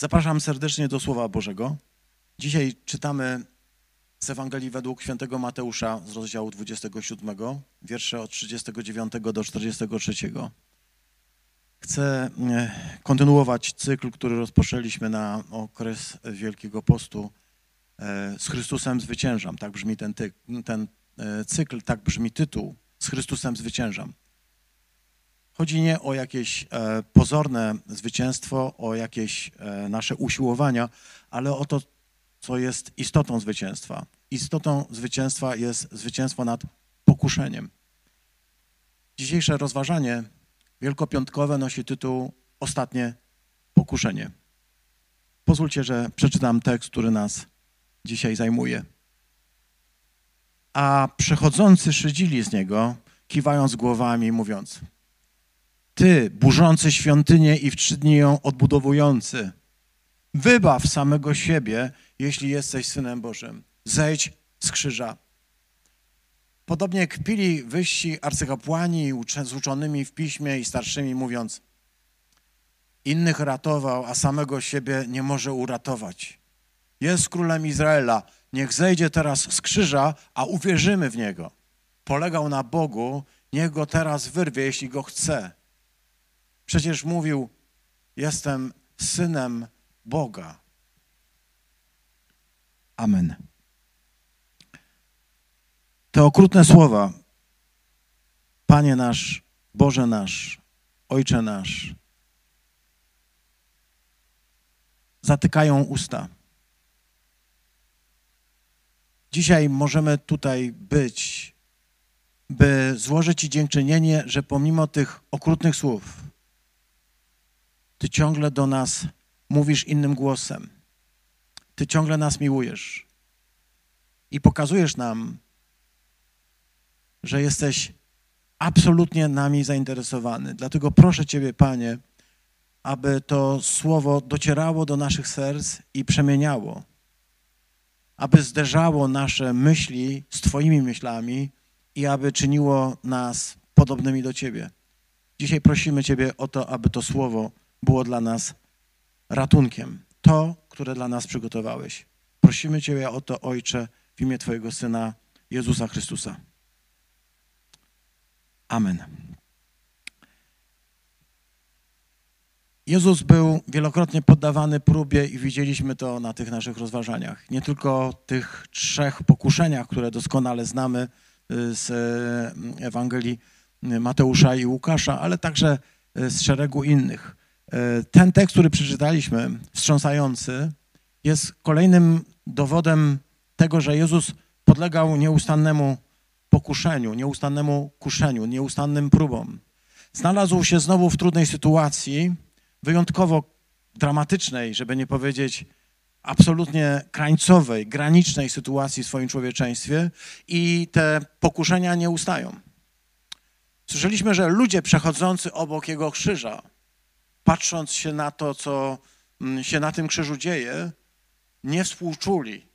Zapraszam serdecznie do Słowa Bożego. Dzisiaj czytamy z Ewangelii według świętego Mateusza z rozdziału 27, wiersze od 39 do 43. Chcę e, kontynuować cykl, który rozpoczęliśmy na okres Wielkiego Postu. E, z Chrystusem zwyciężam. Tak brzmi ten, ty, ten e, cykl, tak brzmi tytuł. Z Chrystusem zwyciężam. Chodzi nie o jakieś e, pozorne zwycięstwo, o jakieś e, nasze usiłowania, ale o to, co jest istotą zwycięstwa. Istotą zwycięstwa jest zwycięstwo nad pokuszeniem. Dzisiejsze rozważanie wielkopiątkowe nosi tytuł Ostatnie pokuszenie. Pozwólcie, że przeczytam tekst, który nas dzisiaj zajmuje. A przechodzący szydzili z niego, kiwając głowami, mówiąc – ty, burzący świątynię i w trzy dni ją odbudowujący, wybaw samego siebie, jeśli jesteś Synem Bożym. Zejdź z krzyża. Podobnie kpili wyżsi arcykapłani z uczonymi w piśmie i starszymi, mówiąc, innych ratował, a samego siebie nie może uratować. Jest królem Izraela, niech zejdzie teraz z krzyża, a uwierzymy w Niego. Polegał na Bogu, niech go teraz wyrwie, jeśli go chce. Przecież mówił, jestem synem Boga. Amen. Te okrutne słowa, Panie nasz, Boże nasz, Ojcze nasz, zatykają usta. Dzisiaj możemy tutaj być, by złożyć Ci dziękczynienie, że pomimo tych okrutnych słów, ty ciągle do nas mówisz innym głosem. Ty ciągle nas miłujesz. I pokazujesz nam, że jesteś absolutnie nami zainteresowany. Dlatego proszę Ciebie, Panie, aby to słowo docierało do naszych serc i przemieniało, aby zderzało nasze myśli z Twoimi myślami i aby czyniło nas podobnymi do Ciebie. Dzisiaj prosimy Ciebie o to, aby to słowo było dla nas ratunkiem. To, które dla nas przygotowałeś. Prosimy Cię o to, Ojcze, w imię Twojego Syna Jezusa Chrystusa. Amen. Jezus był wielokrotnie poddawany próbie i widzieliśmy to na tych naszych rozważaniach. Nie tylko tych trzech pokuszeniach, które doskonale znamy y, z y, Ewangelii Mateusza i Łukasza, ale także y, z szeregu innych. E, ten tekst, który przeczytaliśmy, wstrząsający, jest kolejnym dowodem tego, że Jezus podlegał nieustannemu pokuszeniu, nieustannemu kuszeniu, nieustannym próbom. Znalazł się znowu w trudnej sytuacji, wyjątkowo dramatycznej, żeby nie powiedzieć absolutnie krańcowej, granicznej sytuacji w swoim człowieczeństwie i te pokuszenia nie ustają. Słyszeliśmy, że ludzie przechodzący obok Jego krzyża, patrząc się na to, co mm, się na tym krzyżu dzieje, nie współczuli.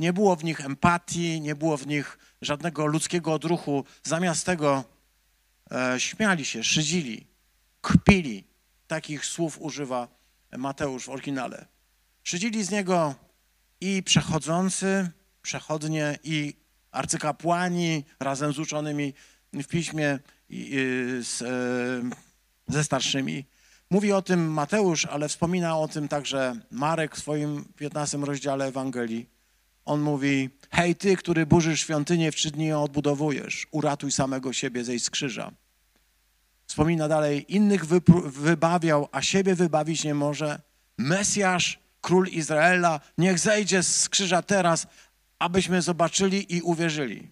Nie było w nich empatii, nie było w nich żadnego ludzkiego odruchu. Zamiast tego e, śmiali się, szydzili, kpili. Takich słów używa Mateusz w oryginale. Szydzili z niego i przechodzący, przechodnie, i arcykapłani razem z uczonymi w piśmie i, i z, e, ze starszymi. Mówi o tym Mateusz, ale wspomina o tym także Marek w swoim 15 rozdziale Ewangelii. On mówi, hej ty, który burzysz świątynię, w trzy dni ją odbudowujesz, uratuj samego siebie, zejdź z krzyża. Wspomina dalej, innych wybawiał, a siebie wybawić nie może. Mesjasz, król Izraela, niech zejdzie z krzyża teraz, abyśmy zobaczyli i uwierzyli.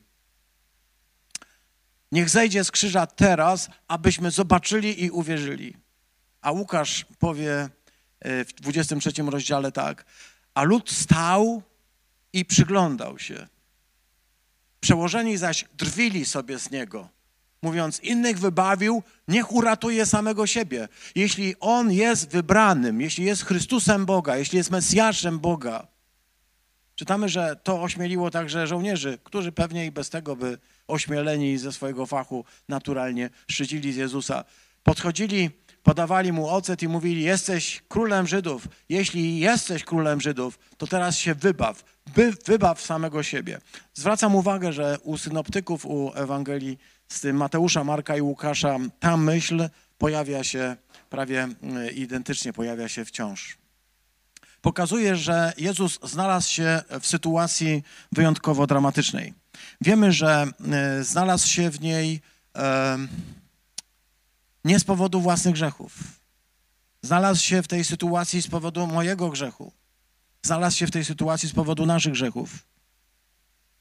Niech zejdzie z krzyża teraz, abyśmy zobaczyli i uwierzyli. A Łukasz powie e, w 23 rozdziale tak. A lud stał i przyglądał się. Przełożeni zaś drwili sobie z niego, mówiąc, innych wybawił, niech uratuje samego siebie. Jeśli on jest wybranym, jeśli jest Chrystusem Boga, jeśli jest Mesjaszem Boga, czytamy, że to ośmieliło także żołnierzy, którzy pewnie i bez tego by ośmieleni ze swojego fachu naturalnie szydzili z Jezusa. Podchodzili podawali mu ocet i mówili, jesteś królem Żydów. Jeśli jesteś królem Żydów, to teraz się wybaw. By, wybaw samego siebie. Zwracam uwagę, że u synoptyków, u Ewangelii z tym Mateusza, Marka i Łukasza ta myśl pojawia się prawie y, identycznie, pojawia się wciąż. Pokazuje, że Jezus znalazł się w sytuacji wyjątkowo dramatycznej. Wiemy, że y, znalazł się w niej nie z powodu własnych grzechów. Znalazł się w tej sytuacji z powodu mojego grzechu. Znalazł się w tej sytuacji z powodu naszych grzechów.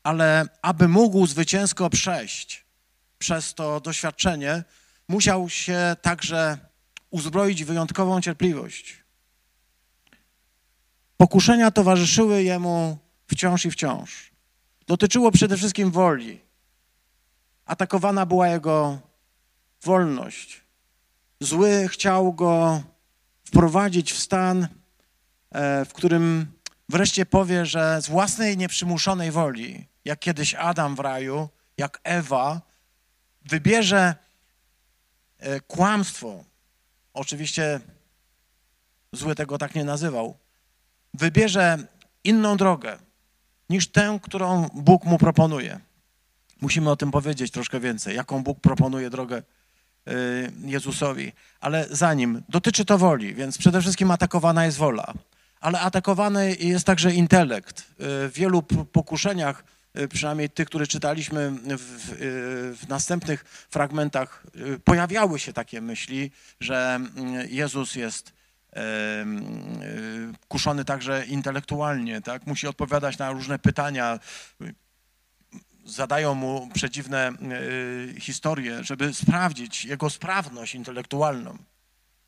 Ale aby mógł zwycięsko przejść przez to doświadczenie, musiał się także uzbroić wyjątkową cierpliwość. Pokuszenia towarzyszyły jemu wciąż i wciąż. Dotyczyło przede wszystkim woli. Atakowana była jego wolność. Zły chciał go wprowadzić w stan, e, w którym wreszcie powie, że z własnej nieprzymuszonej woli, jak kiedyś Adam w raju, jak Ewa, wybierze e, kłamstwo. Oczywiście zły tego tak nie nazywał. Wybierze inną drogę niż tę, którą Bóg mu proponuje. Musimy o tym powiedzieć troszkę więcej, jaką Bóg proponuje drogę Jezusowi. Ale zanim, dotyczy to woli, więc przede wszystkim atakowana jest wola, ale atakowany jest także intelekt. Y, w wielu pokuszeniach, y, przynajmniej tych, które czytaliśmy w, w następnych fragmentach, pojawiały się takie myśli, że Jezus jest kuszony także intelektualnie, tak? Musi odpowiadać na różne pytania, zadają mu przedziwne y, historie, żeby sprawdzić jego sprawność intelektualną.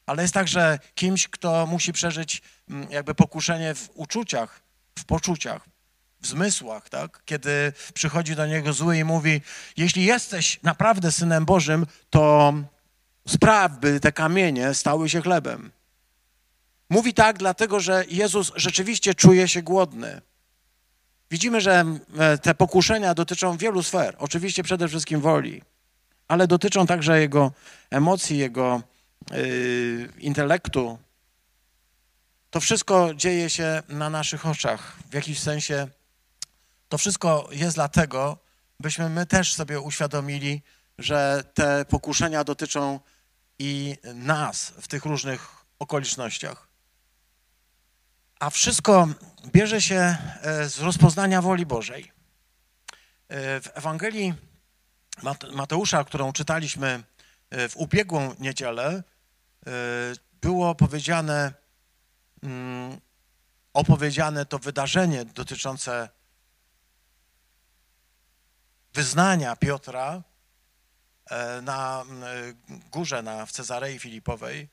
Ale jest także kimś, kto musi przeżyć mm, jakby pokuszenie w uczuciach, w poczuciach, w zmysłach, tak? Kiedy przychodzi do niego zły i mówi, jeśli jesteś naprawdę Synem Bożym, to spraw, by te kamienie stały się chlebem. Mówi tak, dlatego że Jezus rzeczywiście czuje się głodny. Widzimy, że e, te pokuszenia dotyczą wielu sfer. Oczywiście przede wszystkim woli, ale dotyczą także jego emocji, jego yy, intelektu. To wszystko dzieje się na naszych oczach. W jakiś sensie to wszystko jest dlatego, byśmy my też sobie uświadomili, że te pokuszenia dotyczą i nas w tych różnych okolicznościach. A wszystko bierze się e, z rozpoznania woli Bożej. E, w Ewangelii Mateusza, którą czytaliśmy e, w ubiegłą niedzielę, było powiedziane, mm, opowiedziane to wydarzenie dotyczące wyznania Piotra na górze na, w Cezarei Filipowej,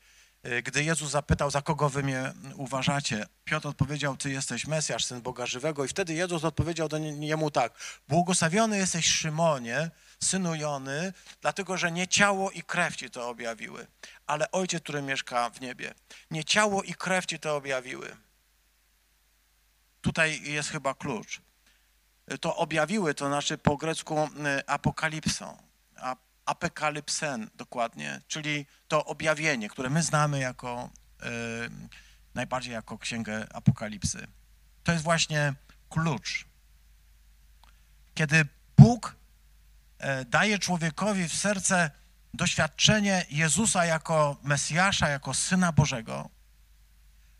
gdy Jezus zapytał, za kogo wy mnie uważacie, Piotr odpowiedział, ty jesteś Mesjasz, Syn Boga Żywego. I wtedy Jezus odpowiedział do niemu tak, błogosławiony jesteś Szymonie, synu Jony, dlatego, że nie ciało i krew ci to objawiły, ale Ojciec, który mieszka w niebie. Nie ciało i krew ci to objawiły. Tutaj jest chyba klucz. To objawiły, to znaczy po grecku y, apokalipsą apokalipsen dokładnie, czyli to objawienie, które my znamy jako y, najbardziej jako księgę Apokalipsy. To jest właśnie klucz. Kiedy Bóg y, daje człowiekowi w serce doświadczenie Jezusa jako Mesjasza, jako Syna Bożego,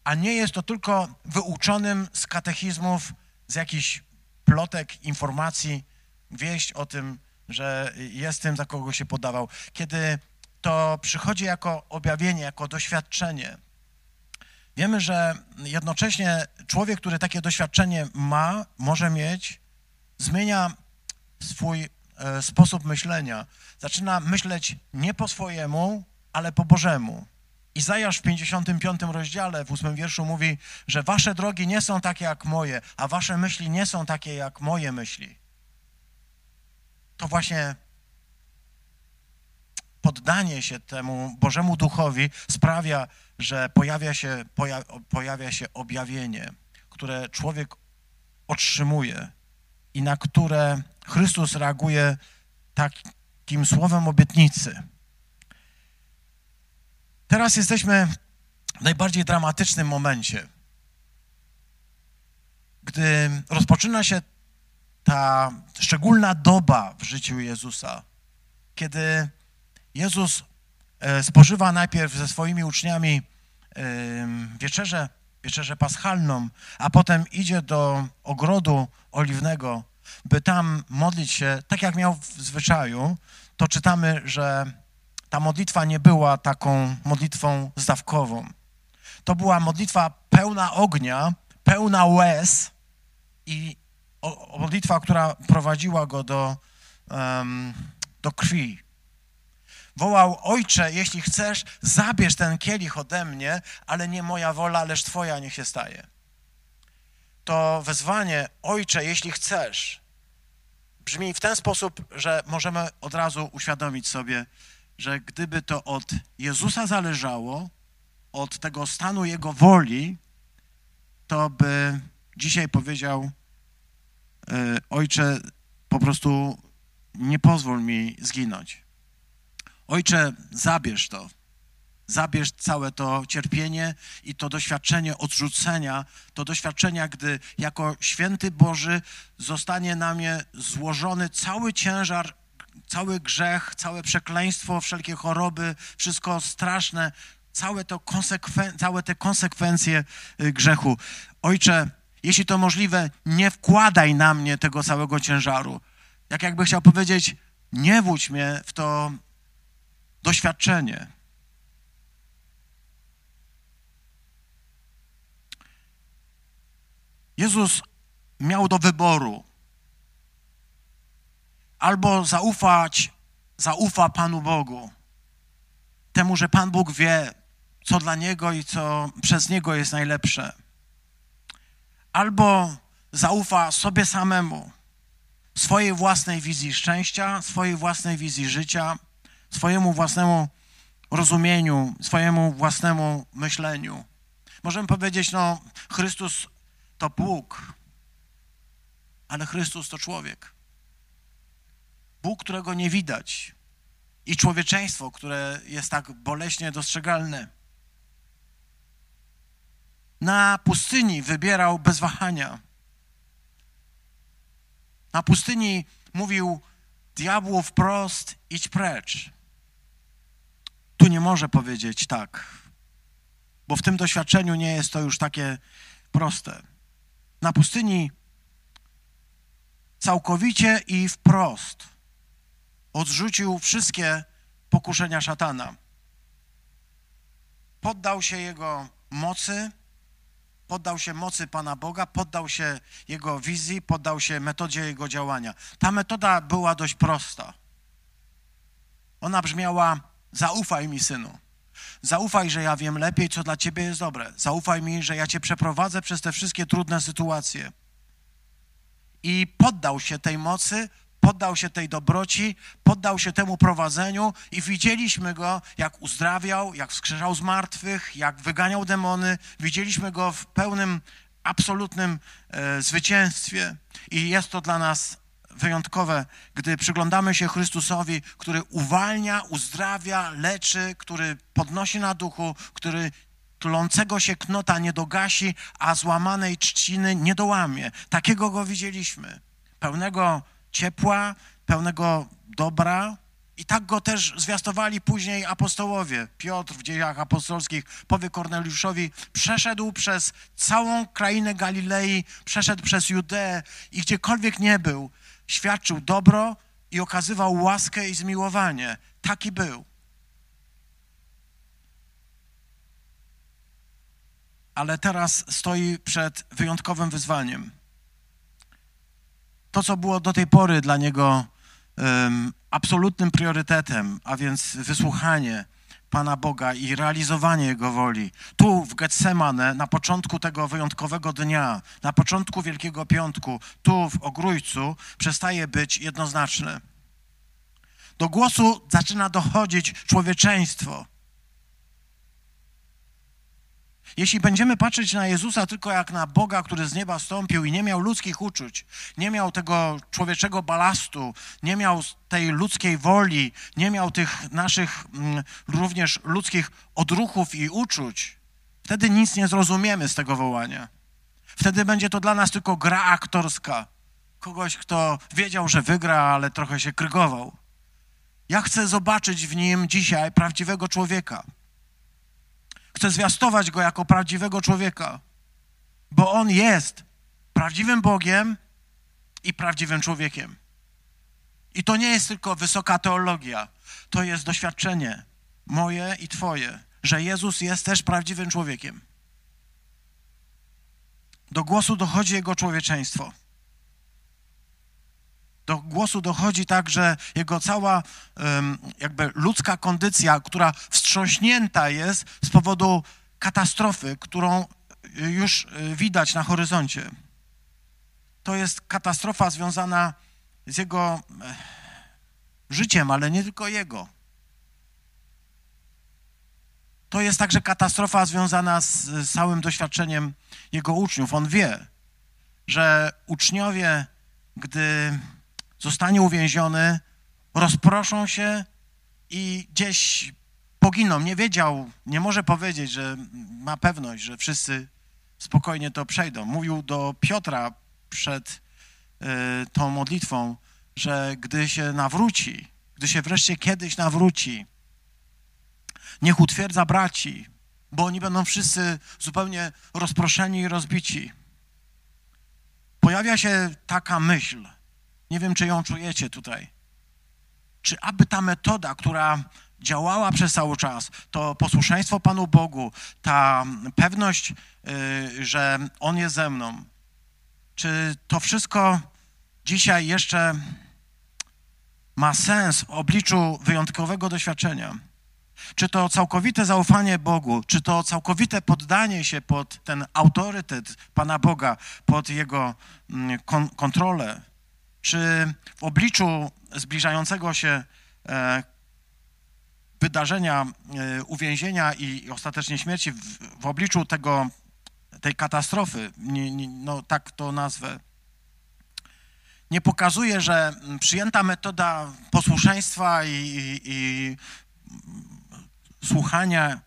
a nie jest to tylko wyuczonym z katechizmów, z jakichś plotek, informacji, wieść o tym, że jest tym, za kogo się podawał. Kiedy to przychodzi jako objawienie, jako doświadczenie, wiemy, że jednocześnie człowiek, który takie doświadczenie ma, może mieć, zmienia swój e, sposób myślenia. Zaczyna myśleć nie po swojemu, ale po Bożemu. Izajasz w 55 rozdziale, w 8 wierszu mówi, że wasze drogi nie są takie jak moje, a wasze myśli nie są takie jak moje myśli to właśnie poddanie się temu Bożemu Duchowi sprawia, że pojawia się, poja, pojawia się objawienie, które człowiek otrzymuje i na które Chrystus reaguje takim słowem obietnicy. Teraz jesteśmy w najbardziej dramatycznym momencie. Gdy rozpoczyna się ta szczególna doba w życiu Jezusa, kiedy Jezus e, spożywa najpierw ze swoimi uczniami wieczerzę, wieczerzę paschalną, a potem idzie do ogrodu oliwnego, by tam modlić się, tak jak miał w zwyczaju, to czytamy, że ta modlitwa nie była taką modlitwą zdawkową. To była modlitwa pełna ognia, pełna łez i modlitwa, która prowadziła go do, um, do krwi. Wołał, ojcze, jeśli chcesz, zabierz ten kielich ode mnie, ale nie moja wola, lecz twoja niech się staje. To wezwanie, ojcze, jeśli chcesz, brzmi w ten sposób, że możemy od razu uświadomić sobie, że gdyby to od Jezusa zależało, od tego stanu Jego woli, to by dzisiaj powiedział, Ojcze, po prostu nie pozwól mi zginąć. Ojcze, zabierz to. Zabierz całe to cierpienie i to doświadczenie odrzucenia, to doświadczenia, gdy jako święty Boży zostanie na mnie złożony cały ciężar, cały grzech, całe przekleństwo, wszelkie choroby, wszystko straszne, całe, to konsekwen- całe te konsekwencje y, grzechu. Ojcze, jeśli to możliwe, nie wkładaj na mnie tego całego ciężaru. Jak jakby chciał powiedzieć, nie wódź mnie w to doświadczenie. Jezus miał do wyboru albo zaufać, zaufa Panu Bogu, temu, że Pan Bóg wie, co dla Niego i co przez Niego jest najlepsze, albo zaufa sobie samemu, swojej własnej wizji szczęścia, swojej własnej wizji życia, swojemu własnemu rozumieniu, swojemu własnemu myśleniu. Możemy powiedzieć, no, Chrystus to Bóg, ale Chrystus to człowiek. Bóg, którego nie widać, i człowieczeństwo, które jest tak boleśnie dostrzegalne. Na pustyni wybierał bez wahania. Na pustyni mówił diabłu wprost, idź precz. Tu nie może powiedzieć tak, bo w tym doświadczeniu nie jest to już takie proste. Na pustyni całkowicie i wprost odrzucił wszystkie pokuszenia szatana. Poddał się jego mocy, poddał się mocy Pana Boga, poddał się jego wizji, poddał się metodzie jego działania. Ta metoda była dość prosta. Ona brzmiała: Zaufaj mi, synu. Zaufaj, że ja wiem lepiej, co dla ciebie jest dobre. Zaufaj mi, że ja cię przeprowadzę przez te wszystkie trudne sytuacje. I poddał się tej mocy, poddał się tej dobroci, poddał się temu prowadzeniu i widzieliśmy go, jak uzdrawiał, jak wskrzeszał z martwych, jak wyganiał demony. Widzieliśmy go w pełnym, absolutnym e, zwycięstwie i jest to dla nas wyjątkowe, gdy przyglądamy się Chrystusowi, który uwalnia, uzdrawia, leczy, który podnosi na duchu, który tlącego się knota nie dogasi, a złamanej trzciny nie dołamie. Takiego go widzieliśmy. Pełnego ciepła, pełnego dobra. I tak go też zwiastowali później apostołowie. Piotr w dziejach apostolskich powie Korneliuszowi, przeszedł przez całą krainę Galilei, przeszedł przez Judeę i gdziekolwiek nie był, świadczył dobro i okazywał łaskę i zmiłowanie. Taki był. Ale teraz stoi przed wyjątkowym wyzwaniem to, co było do tej pory dla niego um, absolutnym priorytetem, a więc wysłuchanie Pana Boga i realizowanie Jego woli. Tu w Getsemane, na początku tego wyjątkowego dnia, na początku Wielkiego Piątku, tu w Ogrójcu, przestaje być jednoznaczny. Do głosu zaczyna dochodzić człowieczeństwo. Jeśli będziemy patrzeć na Jezusa tylko jak na Boga, który z nieba stąpił i nie miał ludzkich uczuć, nie miał tego człowieczego balastu, nie miał tej ludzkiej woli, nie miał tych naszych mm, również ludzkich odruchów i uczuć, wtedy nic nie zrozumiemy z tego wołania. Wtedy będzie to dla nas tylko gra aktorska. Kogoś, kto wiedział, że wygra, ale trochę się krygował. Ja chcę zobaczyć w nim dzisiaj prawdziwego człowieka. Chcę zwiastować go jako prawdziwego człowieka, bo on jest prawdziwym Bogiem i prawdziwym człowiekiem. I to nie jest tylko wysoka teologia, to jest doświadczenie moje i Twoje, że Jezus jest też prawdziwym człowiekiem. Do głosu dochodzi Jego człowieczeństwo. Do głosu dochodzi także jego cała jakby ludzka kondycja, która wstrząśnięta jest z powodu katastrofy, którą już y, widać na horyzoncie. To jest katastrofa związana z jego e, życiem, ale nie tylko jego. To jest także katastrofa związana z całym doświadczeniem jego uczniów. On wie, że uczniowie, gdy zostanie uwięziony, rozproszą się i gdzieś poginą. Nie wiedział, nie może powiedzieć, że ma pewność, że wszyscy spokojnie to przejdą. Mówił do Piotra przed y, tą modlitwą, że gdy się nawróci, gdy się wreszcie kiedyś nawróci, niech utwierdza braci, bo oni będą wszyscy zupełnie rozproszeni i rozbici. Pojawia się taka myśl, nie wiem, czy ją czujecie tutaj. Czy aby ta metoda, która działała przez cały czas, to posłuszeństwo Panu Bogu, ta pewność, yy, że On jest ze mną, czy to wszystko dzisiaj jeszcze ma sens w obliczu wyjątkowego doświadczenia? Czy to całkowite zaufanie Bogu, czy to całkowite poddanie się pod ten autorytet Pana Boga, pod Jego mm, kon kontrolę, czy w obliczu zbliżającego się e, wydarzenia e, uwięzienia i ostatecznie śmierci, w, obliczu tego, tej katastrofy, no tak to nazwę, nie pokazuje, że przyjęta metoda posłuszeństwa i, i, i słuchania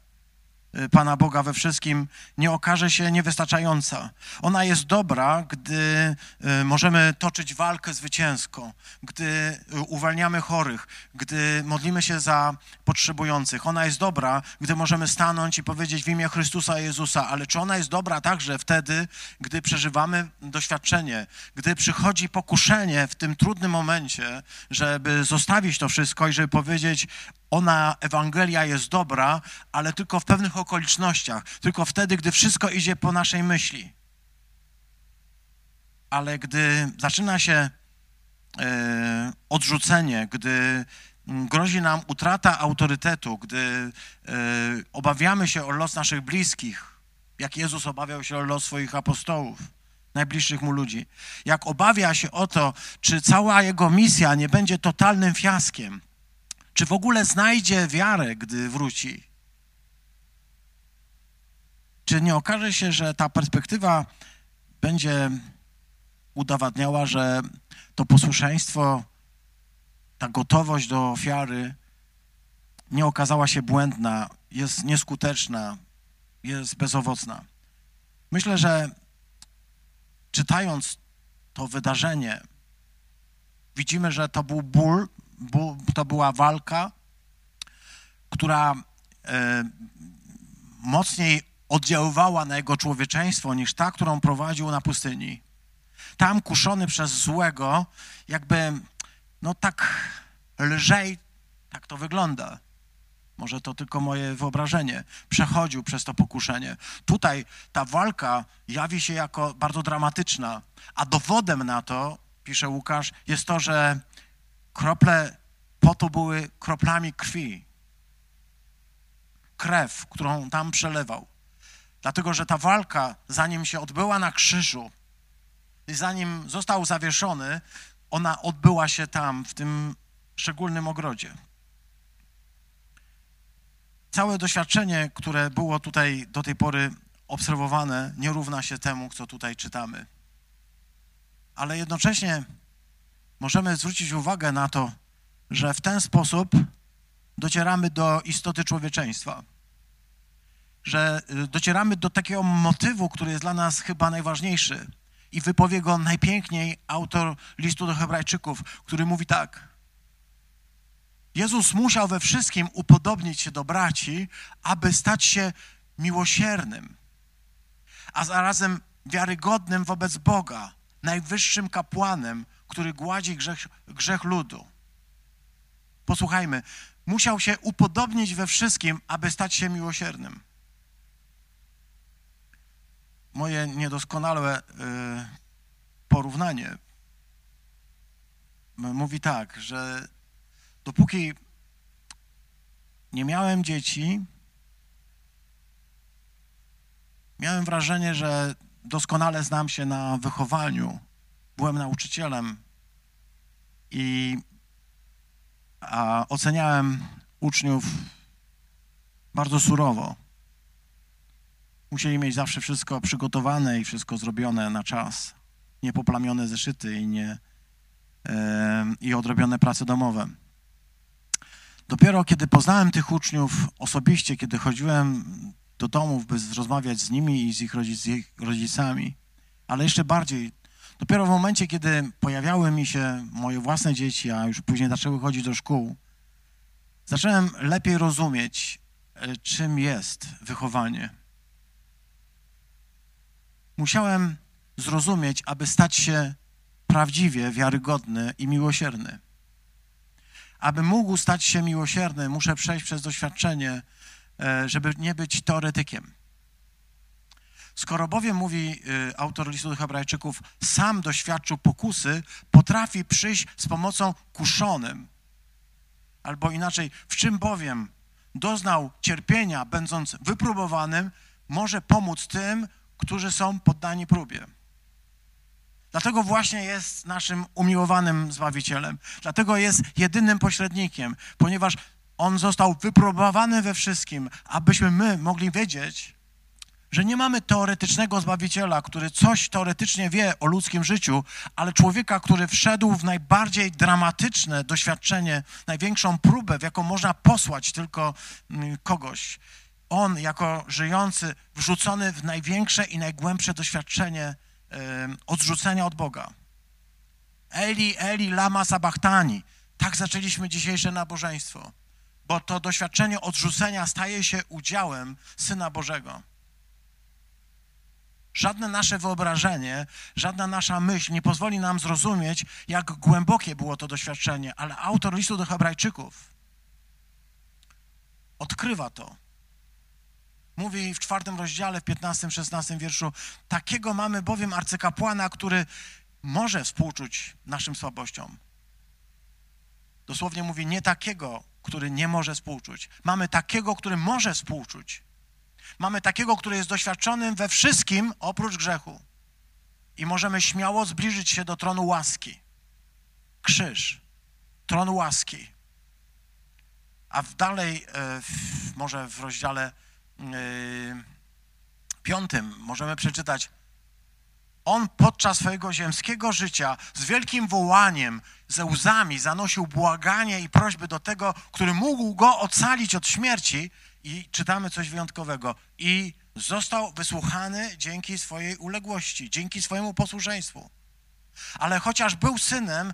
Pana Boga we wszystkim nie okaże się niewystarczająca. Ona jest dobra, gdy y, możemy toczyć walkę zwycięską, gdy y, uwalniamy chorych, gdy modlimy się za potrzebujących. Ona jest dobra, gdy możemy stanąć i powiedzieć w imię Chrystusa Jezusa, ale czy ona jest dobra także wtedy, gdy przeżywamy doświadczenie, gdy przychodzi pokuszenie w tym trudnym momencie, żeby zostawić to wszystko i żeby powiedzieć, ona, Ewangelia jest dobra, ale tylko w pewnych okolicznościach, tylko wtedy, gdy wszystko idzie po naszej myśli. Ale gdy zaczyna się e, odrzucenie, gdy mm, grozi nam utrata autorytetu, gdy e, obawiamy się o los naszych bliskich, jak Jezus obawiał się o los swoich apostołów, najbliższych mu ludzi, jak obawia się o to, czy cała jego misja nie będzie totalnym fiaskiem, czy w ogóle znajdzie wiarę, gdy wróci? Czy nie okaże się, że ta perspektywa będzie udowadniała, że to posłuszeństwo, ta gotowość do ofiary nie okazała się błędna, jest nieskuteczna, jest bezowocna? Myślę, że czytając to wydarzenie, widzimy, że to był ból, to była walka, która e, mocniej oddziaływała na jego człowieczeństwo niż ta, którą prowadził na pustyni. Tam kuszony przez złego, jakby, no tak lżej, tak to wygląda. Może to tylko moje wyobrażenie. Przechodził przez to pokuszenie. Tutaj ta walka jawi się jako bardzo dramatyczna, a dowodem na to, pisze Łukasz, jest to, że krople potu były kroplami krwi. Krew, którą tam przelewał. Dlatego, że ta walka, zanim się odbyła na krzyżu i zanim został zawieszony, ona odbyła się tam, w tym szczególnym ogrodzie. Całe doświadczenie, które było tutaj do tej pory obserwowane nie równa się temu, co tutaj czytamy. Ale jednocześnie możemy zwrócić uwagę na to, że w ten sposób docieramy do istoty człowieczeństwa. Że y, docieramy do takiego motywu, który jest dla nas chyba najważniejszy. I wypowie go najpiękniej autor listu do Hebrajczyków, który mówi tak. Jezus musiał we wszystkim upodobnić się do braci, aby stać się miłosiernym, a zarazem wiarygodnym wobec Boga, najwyższym kapłanem, który gładzi grzech, grzech ludu. Posłuchajmy, musiał się upodobnić we wszystkim, aby stać się miłosiernym. Moje niedoskonałe y, porównanie mówi tak, że dopóki nie miałem dzieci, miałem wrażenie, że doskonale znam się na wychowaniu. Byłem nauczycielem i a oceniałem uczniów bardzo surowo. Musieli mieć zawsze wszystko przygotowane i wszystko zrobione na czas. Niepoplamione zeszyty i, nie, e, i odrobione prace domowe. Dopiero kiedy poznałem tych uczniów osobiście, kiedy chodziłem do domów, by rozmawiać z nimi i z ich, rodzic, z ich rodzicami, ale jeszcze bardziej, dopiero w momencie, kiedy pojawiały mi się moje własne dzieci, a już później zaczęły chodzić do szkół, zacząłem lepiej rozumieć, e, czym jest wychowanie. Musiałem zrozumieć, aby stać się prawdziwie wiarygodny i miłosierny. Aby mógł stać się miłosierny, muszę przejść przez doświadczenie, e, żeby nie być teoretykiem. Skoro bowiem, mówi e, autor listu do Hebrajczyków, sam doświadczył pokusy, potrafi przyjść z pomocą kuszonym. Albo inaczej, w czym bowiem doznał cierpienia, będąc wypróbowanym, może pomóc tym, którzy są poddani próbie. Dlatego właśnie jest naszym umiłowanym Zbawicielem. Dlatego jest jedynym pośrednikiem, ponieważ On został wypróbowany we wszystkim, abyśmy my mogli wiedzieć, że nie mamy teoretycznego Zbawiciela, który coś teoretycznie wie o ludzkim życiu, ale człowieka, który wszedł w najbardziej dramatyczne doświadczenie, największą próbę, w jaką można posłać tylko mm, kogoś. On, jako żyjący, wrzucony w największe i najgłębsze doświadczenie odrzucenia od Boga. Eli, Eli, lama sabachtani. Tak zaczęliśmy dzisiejsze nabożeństwo, bo to doświadczenie odrzucenia staje się udziałem Syna Bożego. Żadne nasze wyobrażenie, żadna nasza myśl nie pozwoli nam zrozumieć, jak głębokie było to doświadczenie, ale autor listu do Hebrajczyków odkrywa to Mówi w czwartym rozdziale, w piętnastym, szesnastym wierszu, takiego mamy bowiem arcykapłana, który może współczuć naszym słabościom. Dosłownie mówi nie takiego, który nie może współczuć. Mamy takiego, który może współczuć. Mamy takiego, który jest doświadczonym we wszystkim oprócz grzechu. I możemy śmiało zbliżyć się do tronu łaski. Krzyż, tron łaski. A w dalej, e, w, może w rozdziale Yy, piątym możemy przeczytać, on podczas swojego ziemskiego życia z wielkim wołaniem, ze łzami zanosił błaganie i prośby do tego, który mógł go ocalić od śmierci i czytamy coś wyjątkowego. I został wysłuchany dzięki swojej uległości, dzięki swojemu posłuszeństwu. Ale chociaż był synem,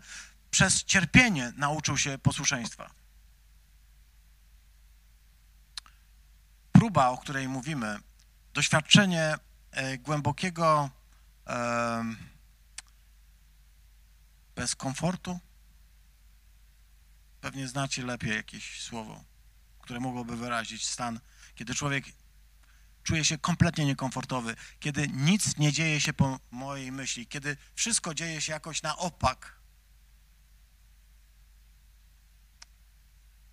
przez cierpienie nauczył się posłuszeństwa. próba, o której mówimy, doświadczenie e, głębokiego bez komfortu, pewnie znacie lepiej jakieś słowo, które mogłoby wyrazić stan, kiedy człowiek czuje się kompletnie niekomfortowy, kiedy nic nie dzieje się po mojej myśli, kiedy wszystko dzieje się jakoś na opak.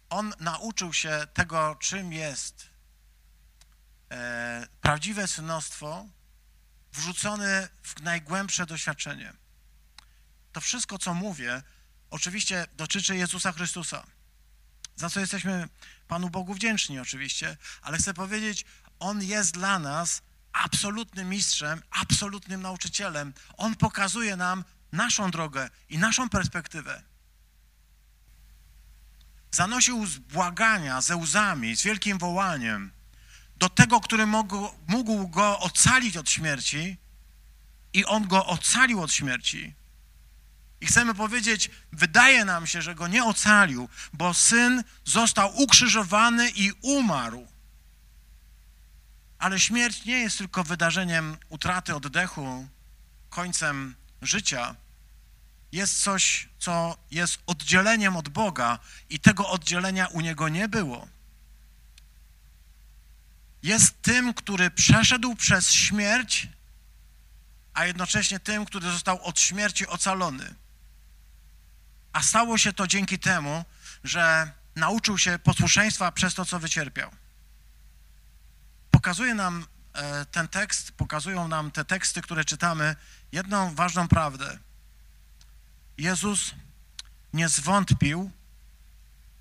On nauczył się tego, czym jest e, prawdziwe synostwo wrzucone w najgłębsze doświadczenie. To wszystko, co mówię, oczywiście dotyczy Jezusa Chrystusa, za co jesteśmy Panu Bogu wdzięczni oczywiście, ale chcę powiedzieć, On jest dla nas absolutnym mistrzem, absolutnym nauczycielem. On pokazuje nam naszą drogę i naszą perspektywę. Zanosił z błagania, ze łzami, z wielkim wołaniem do tego, który mógł, mógł go ocalić od śmierci i on go ocalił od śmierci. I chcemy powiedzieć, wydaje nam się, że go nie ocalił, bo syn został ukrzyżowany i umarł. Ale śmierć nie jest tylko wydarzeniem utraty oddechu, końcem życia. Jest coś, co jest oddzieleniem od Boga i tego oddzielenia u niego nie było. Jest tym, który przeszedł przez śmierć, a jednocześnie tym, który został od śmierci ocalony. A stało się to dzięki temu, że nauczył się posłuszeństwa przez to, co wycierpiał. Pokazuje nam e, ten tekst, pokazują nam te teksty, które czytamy, jedną ważną prawdę. Jezus nie zwątpił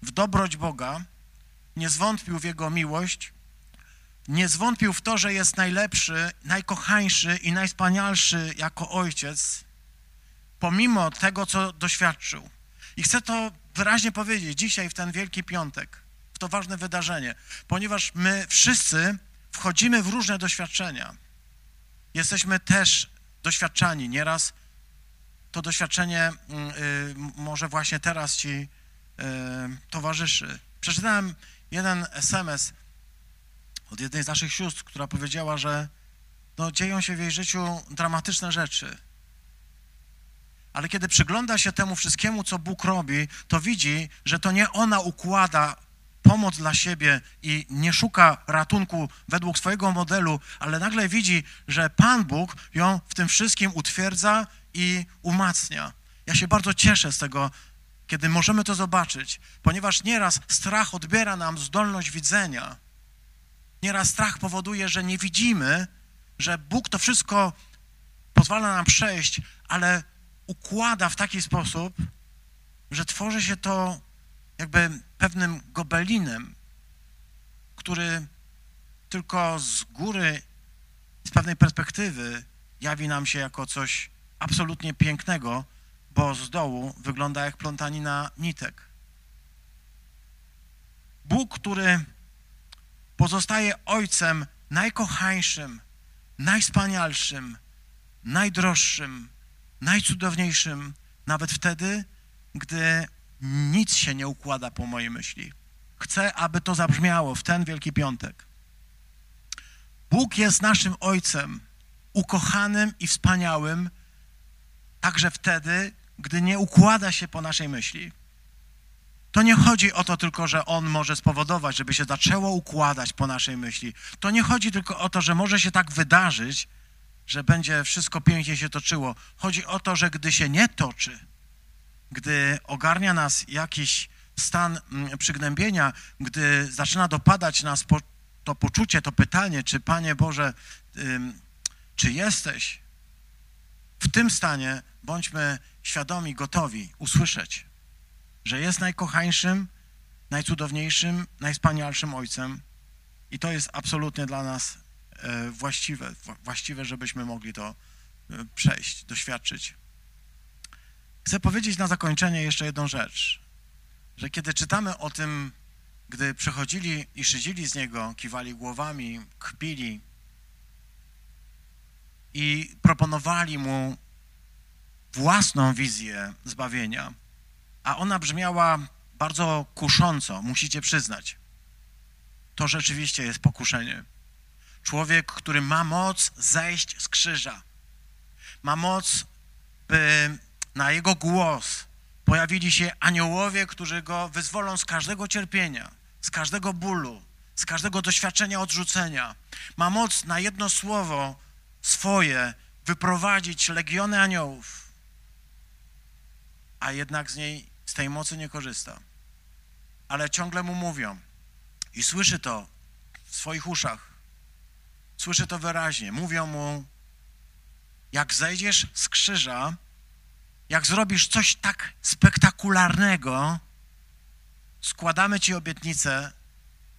w dobroć Boga, nie zwątpił w Jego miłość, nie zwątpił w to, że jest najlepszy, najkochańszy i najspanialszy jako ojciec, pomimo tego, co doświadczył. I chcę to wyraźnie powiedzieć dzisiaj, w ten Wielki Piątek, w to ważne wydarzenie, ponieważ my wszyscy wchodzimy w różne doświadczenia. Jesteśmy też doświadczani. Nieraz to doświadczenie y, może właśnie teraz ci y, towarzyszy. Przeczytałem jeden SMS od jednej z naszych sióstr, która powiedziała, że no, dzieją się w jej życiu dramatyczne rzeczy ale kiedy przygląda się temu wszystkiemu, co Bóg robi, to widzi, że to nie ona układa pomoc dla siebie i nie szuka ratunku według swojego modelu, ale nagle widzi, że Pan Bóg ją w tym wszystkim utwierdza i umacnia. Ja się bardzo cieszę z tego, kiedy możemy to zobaczyć, ponieważ nieraz strach odbiera nam zdolność widzenia. Nieraz strach powoduje, że nie widzimy, że Bóg to wszystko pozwala nam przejść, ale układa w taki sposób, że tworzy się to jakby pewnym gobelinem, który tylko z góry, z pewnej perspektywy jawi nam się jako coś absolutnie pięknego, bo z dołu wygląda jak plątanina nitek. Bóg, który pozostaje Ojcem najkochańszym, najspanialszym, najdroższym, najcudowniejszym, nawet wtedy, gdy nic się nie układa po mojej myśli. Chcę, aby to zabrzmiało w ten Wielki Piątek. Bóg jest naszym Ojcem, ukochanym i wspaniałym, także wtedy, gdy nie układa się po naszej myśli. To nie chodzi o to tylko, że On może spowodować, żeby się zaczęło układać po naszej myśli. To nie chodzi tylko o to, że może się tak wydarzyć, że będzie wszystko pięknie się toczyło. Chodzi o to, że gdy się nie toczy, gdy ogarnia nas jakiś stan mm, przygnębienia, gdy zaczyna dopadać nas po, to poczucie, to pytanie, czy Panie Boże, czy jesteś w tym stanie, bądźmy świadomi, gotowi usłyszeć, że jest najkochańszym, najcudowniejszym, najspanialszym Ojcem i to jest absolutnie dla nas właściwe, właściwe, żebyśmy mogli to e, przejść, doświadczyć. Chcę powiedzieć na zakończenie jeszcze jedną rzecz, że kiedy czytamy o tym, gdy przechodzili i szydzili z niego, kiwali głowami, kpili i proponowali mu własną wizję zbawienia, a ona brzmiała bardzo kusząco, musicie przyznać. To rzeczywiście jest pokuszenie. Człowiek, który ma moc zejść z krzyża. Ma moc, by na jego głos pojawili się aniołowie, którzy go wyzwolą z każdego cierpienia, z każdego bólu, z każdego doświadczenia odrzucenia. Ma moc na jedno słowo swoje wyprowadzić legiony aniołów, a jednak z niej, z tej mocy nie korzysta. Ale ciągle mu mówią i słyszy to w swoich uszach. Słyszę to wyraźnie. Mówią mu, jak zejdziesz z krzyża, jak zrobisz coś tak spektakularnego, składamy ci obietnicę,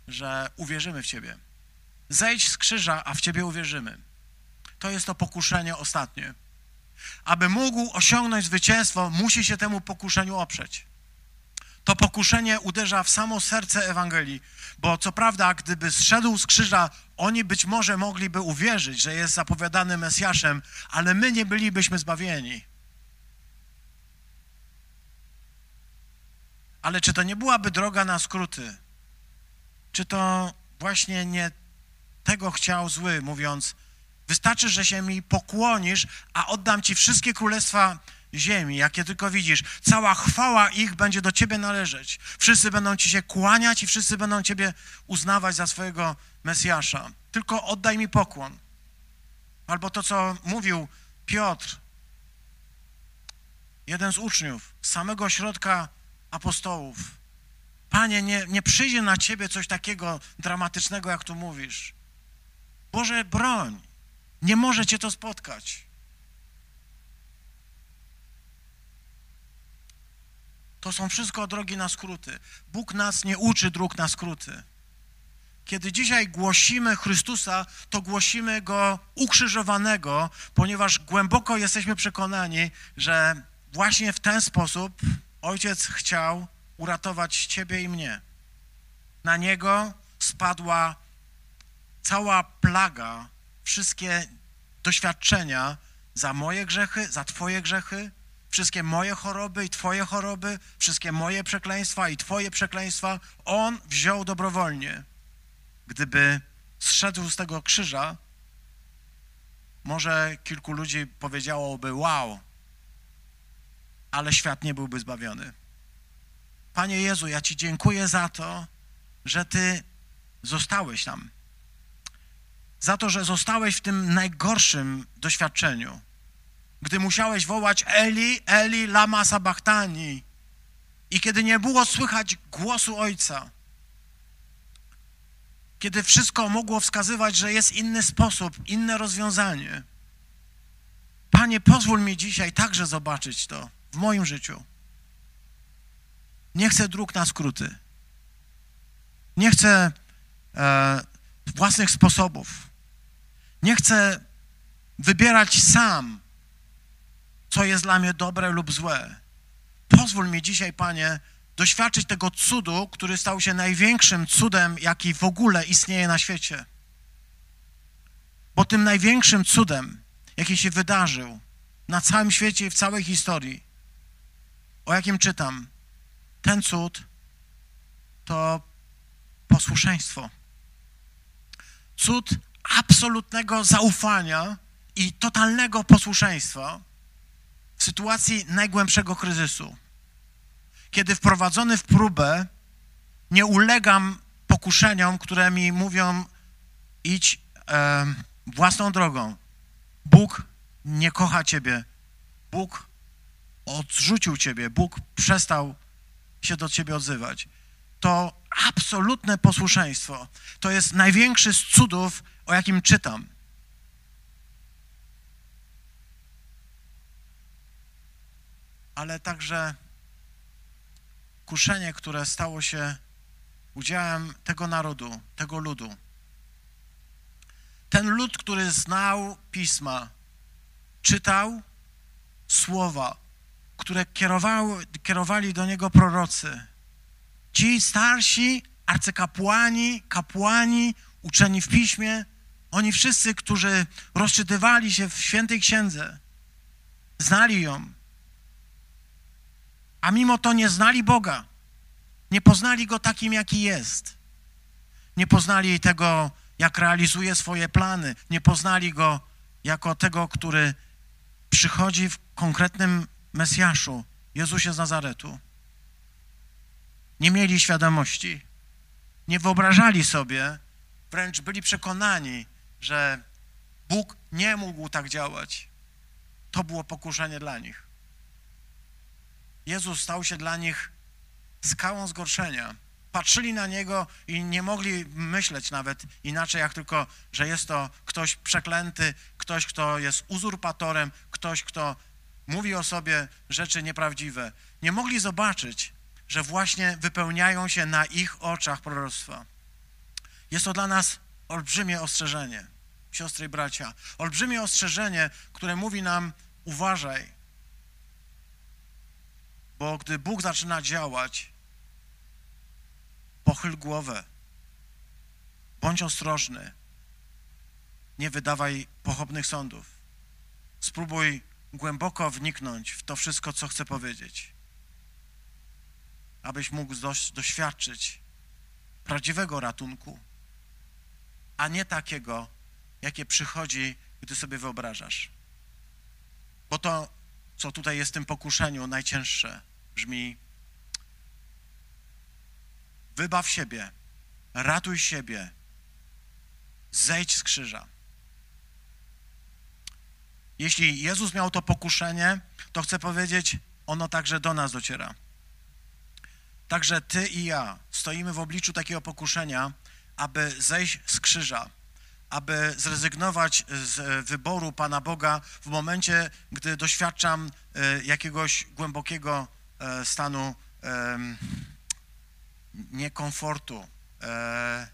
że uwierzymy w ciebie. zejdź z krzyża, a w Ciebie uwierzymy. To jest to pokuszenie ostatnie. Aby mógł osiągnąć zwycięstwo, musi się temu pokuszeniu oprzeć. To pokuszenie uderza w samo serce Ewangelii, bo co prawda, gdyby zszedł z krzyża, oni być może mogliby uwierzyć, że jest zapowiadany Mesjaszem, ale my nie bylibyśmy zbawieni. Ale czy to nie byłaby droga na skróty? Czy to właśnie nie tego chciał zły, mówiąc, wystarczy, że się mi pokłonisz, a oddam ci wszystkie królestwa ziemi, jakie tylko widzisz. Cała chwała ich będzie do ciebie należeć. Wszyscy będą ci się kłaniać i wszyscy będą ciebie uznawać za swojego Mesjasza. Tylko oddaj mi pokłon. Albo to, co mówił Piotr, jeden z uczniów, z samego środka apostołów. Panie, nie, nie przyjdzie na ciebie coś takiego dramatycznego, jak tu mówisz. Boże, broń. Nie może cię to spotkać. To są wszystko drogi na skróty. Bóg nas nie uczy dróg na skróty. Kiedy dzisiaj głosimy Chrystusa, to głosimy Go ukrzyżowanego, ponieważ głęboko jesteśmy przekonani, że właśnie w ten sposób Ojciec chciał uratować Ciebie i mnie. Na Niego spadła cała plaga, wszystkie doświadczenia za moje grzechy, za Twoje grzechy, wszystkie moje choroby i Twoje choroby, wszystkie moje przekleństwa i Twoje przekleństwa, On wziął dobrowolnie. Gdyby zszedł z tego krzyża, może kilku ludzi powiedziałoby wow, ale świat nie byłby zbawiony. Panie Jezu, ja Ci dziękuję za to, że Ty zostałeś tam. Za to, że zostałeś w tym najgorszym doświadczeniu gdy musiałeś wołać Eli, Eli, lama sabachthani i kiedy nie było słychać głosu Ojca, kiedy wszystko mogło wskazywać, że jest inny sposób, inne rozwiązanie. Panie, pozwól mi dzisiaj także zobaczyć to w moim życiu. Nie chcę dróg na skróty. Nie chcę e, własnych sposobów. Nie chcę wybierać sam co jest dla mnie dobre lub złe. Pozwól mi dzisiaj, Panie, doświadczyć tego cudu, który stał się największym cudem, jaki w ogóle istnieje na świecie. Bo tym największym cudem, jaki się wydarzył na całym świecie i w całej historii, o jakim czytam, ten cud to posłuszeństwo. Cud absolutnego zaufania i totalnego posłuszeństwa sytuacji najgłębszego kryzysu, kiedy wprowadzony w próbę nie ulegam pokuszeniom, które mi mówią idź e, własną drogą. Bóg nie kocha ciebie. Bóg odrzucił ciebie. Bóg przestał się do ciebie odzywać. To absolutne posłuszeństwo. To jest największy z cudów, o jakim czytam. Ale także kuszenie, które stało się udziałem tego narodu, tego ludu. Ten lud, który znał pisma, czytał słowa, które kierowały, kierowali do niego prorocy. Ci starsi arcykapłani, kapłani, uczeni w piśmie, oni wszyscy, którzy rozczytywali się w świętej księdze, znali ją, a mimo to nie znali Boga. Nie poznali Go takim, jaki jest. Nie poznali tego, jak realizuje swoje plany. Nie poznali Go jako tego, który przychodzi w konkretnym Mesjaszu, Jezusie z Nazaretu. Nie mieli świadomości. Nie wyobrażali sobie, wręcz byli przekonani, że Bóg nie mógł tak działać. To było pokuszenie dla nich. Jezus stał się dla nich skałą zgorszenia. Patrzyli na Niego i nie mogli myśleć nawet inaczej, jak tylko, że jest to ktoś przeklęty, ktoś, kto jest uzurpatorem, ktoś, kto mówi o sobie rzeczy nieprawdziwe. Nie mogli zobaczyć, że właśnie wypełniają się na ich oczach proroctwa. Jest to dla nas olbrzymie ostrzeżenie, siostry i bracia, olbrzymie ostrzeżenie, które mówi nam: uważaj, bo gdy Bóg zaczyna działać, pochyl głowę, bądź ostrożny, nie wydawaj pochopnych sądów. Spróbuj głęboko wniknąć w to wszystko, co chcę powiedzieć, abyś mógł doświadczyć prawdziwego ratunku, a nie takiego, jakie przychodzi, gdy sobie wyobrażasz. Bo to, co tutaj jest w tym pokuszeniu, najcięższe, brzmi: wybaw siebie, ratuj siebie, zejdź z krzyża. Jeśli Jezus miał to pokuszenie, to chcę powiedzieć, ono także do nas dociera. Także ty i ja stoimy w obliczu takiego pokuszenia, aby zejść z krzyża, aby zrezygnować z wyboru Pana Boga w momencie, gdy doświadczam e, jakiegoś głębokiego e, stanu niekomfortu, e,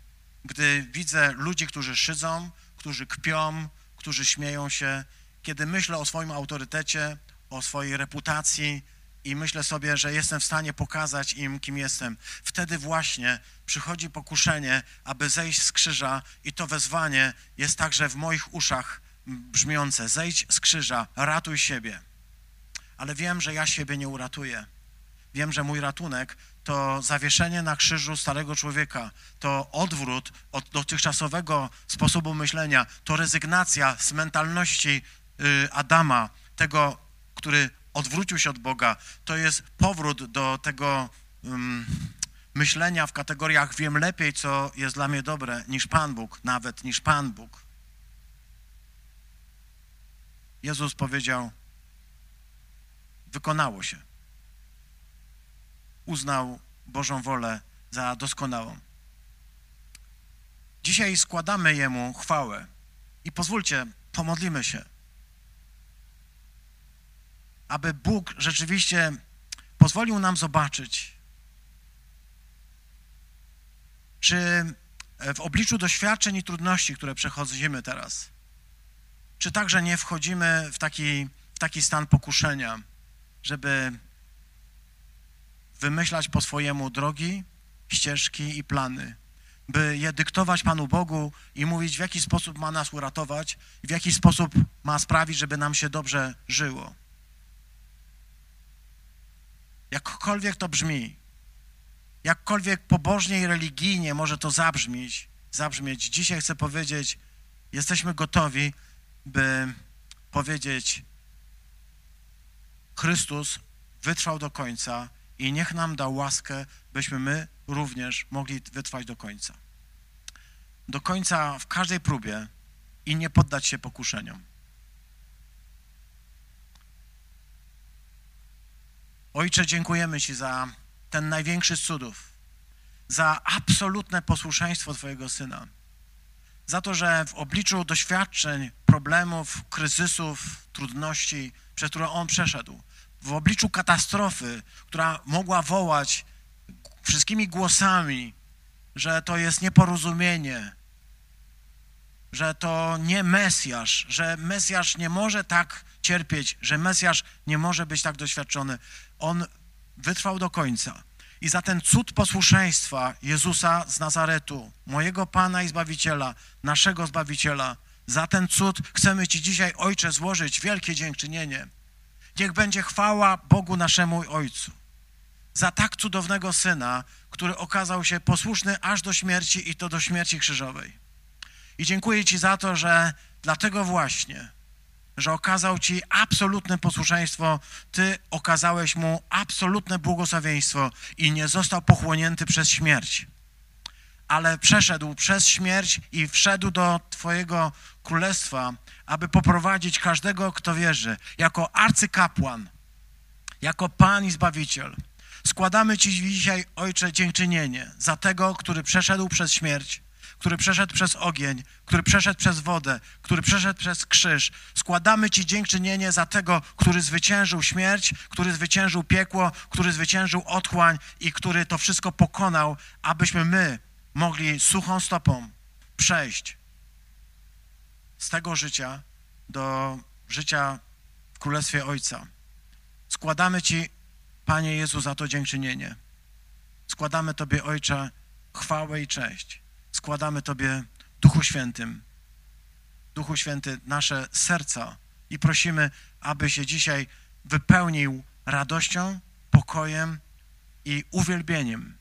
gdy widzę ludzi, którzy szydzą, którzy kpią, którzy śmieją się, kiedy myślę o swoim autorytecie, o swojej reputacji i myślę sobie, że jestem w stanie pokazać im, kim jestem, wtedy właśnie przychodzi pokuszenie, aby zejść z krzyża i to wezwanie jest także w moich uszach brzmiące. Zejdź z krzyża, ratuj siebie. Ale wiem, że ja siebie nie uratuję. Wiem, że mój ratunek to zawieszenie na krzyżu starego człowieka, to odwrót od dotychczasowego sposobu myślenia, to rezygnacja z mentalności y, Adama, tego, który odwrócił się od Boga. To jest powrót do tego um, myślenia w kategoriach wiem lepiej, co jest dla mnie dobre, niż Pan Bóg, nawet niż Pan Bóg. Jezus powiedział, wykonało się uznał Bożą wolę za doskonałą. Dzisiaj składamy Jemu chwałę i pozwólcie, pomodlimy się, aby Bóg rzeczywiście pozwolił nam zobaczyć, czy w obliczu doświadczeń i trudności, które przechodzimy teraz, czy także nie wchodzimy w taki, w taki stan pokuszenia, żeby wymyślać po swojemu drogi, ścieżki i plany, by je dyktować Panu Bogu i mówić, w jaki sposób ma nas uratować i w jaki sposób ma sprawić, żeby nam się dobrze żyło. Jakkolwiek to brzmi, jakkolwiek pobożnie i religijnie może to zabrzmieć, zabrzmieć, dzisiaj chcę powiedzieć, jesteśmy gotowi, by powiedzieć, Chrystus wytrwał do końca i niech nam da łaskę, byśmy my również mogli wytrwać do końca. Do końca w każdej próbie i nie poddać się pokuszeniom. Ojcze, dziękujemy Ci za ten największy z cudów, za absolutne posłuszeństwo Twojego Syna, za to, że w obliczu doświadczeń, problemów, kryzysów, trudności, przez które On przeszedł, w obliczu katastrofy, która mogła wołać wszystkimi głosami, że to jest nieporozumienie, że to nie Mesjasz, że Mesjasz nie może tak cierpieć, że Mesjasz nie może być tak doświadczony. On wytrwał do końca. I za ten cud posłuszeństwa Jezusa z Nazaretu, mojego Pana i Zbawiciela, naszego Zbawiciela, za ten cud chcemy Ci dzisiaj, Ojcze, złożyć wielkie dziękczynienie. Niech będzie chwała Bogu naszemu Ojcu za tak cudownego Syna, który okazał się posłuszny aż do śmierci i to do śmierci krzyżowej. I dziękuję Ci za to, że dlatego właśnie, że okazał Ci absolutne posłuszeństwo, Ty okazałeś Mu absolutne błogosławieństwo i nie został pochłonięty przez śmierć, ale przeszedł przez śmierć i wszedł do Twojego królestwa aby poprowadzić każdego, kto wierzy, jako arcykapłan, jako Pan i Zbawiciel. Składamy Ci dzisiaj, Ojcze, dziękczynienie za tego, który przeszedł przez śmierć, który przeszedł przez ogień, który przeszedł przez wodę, który przeszedł przez krzyż. Składamy Ci dziękczynienie za tego, który zwyciężył śmierć, który zwyciężył piekło, który zwyciężył otchłań i który to wszystko pokonał, abyśmy my mogli suchą stopą przejść z tego życia do życia w Królestwie Ojca. Składamy Ci, Panie Jezu, za to dziękczynienie. Składamy Tobie, Ojcze, chwałę i cześć. Składamy Tobie, Duchu Świętym, Duchu Święty, nasze serca i prosimy, aby się dzisiaj wypełnił radością, pokojem i uwielbieniem.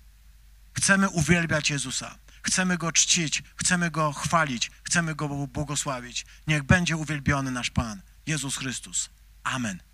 Chcemy uwielbiać Jezusa. Chcemy Go czcić, chcemy Go chwalić, chcemy Go błogosławić. Niech będzie uwielbiony nasz Pan, Jezus Chrystus. Amen.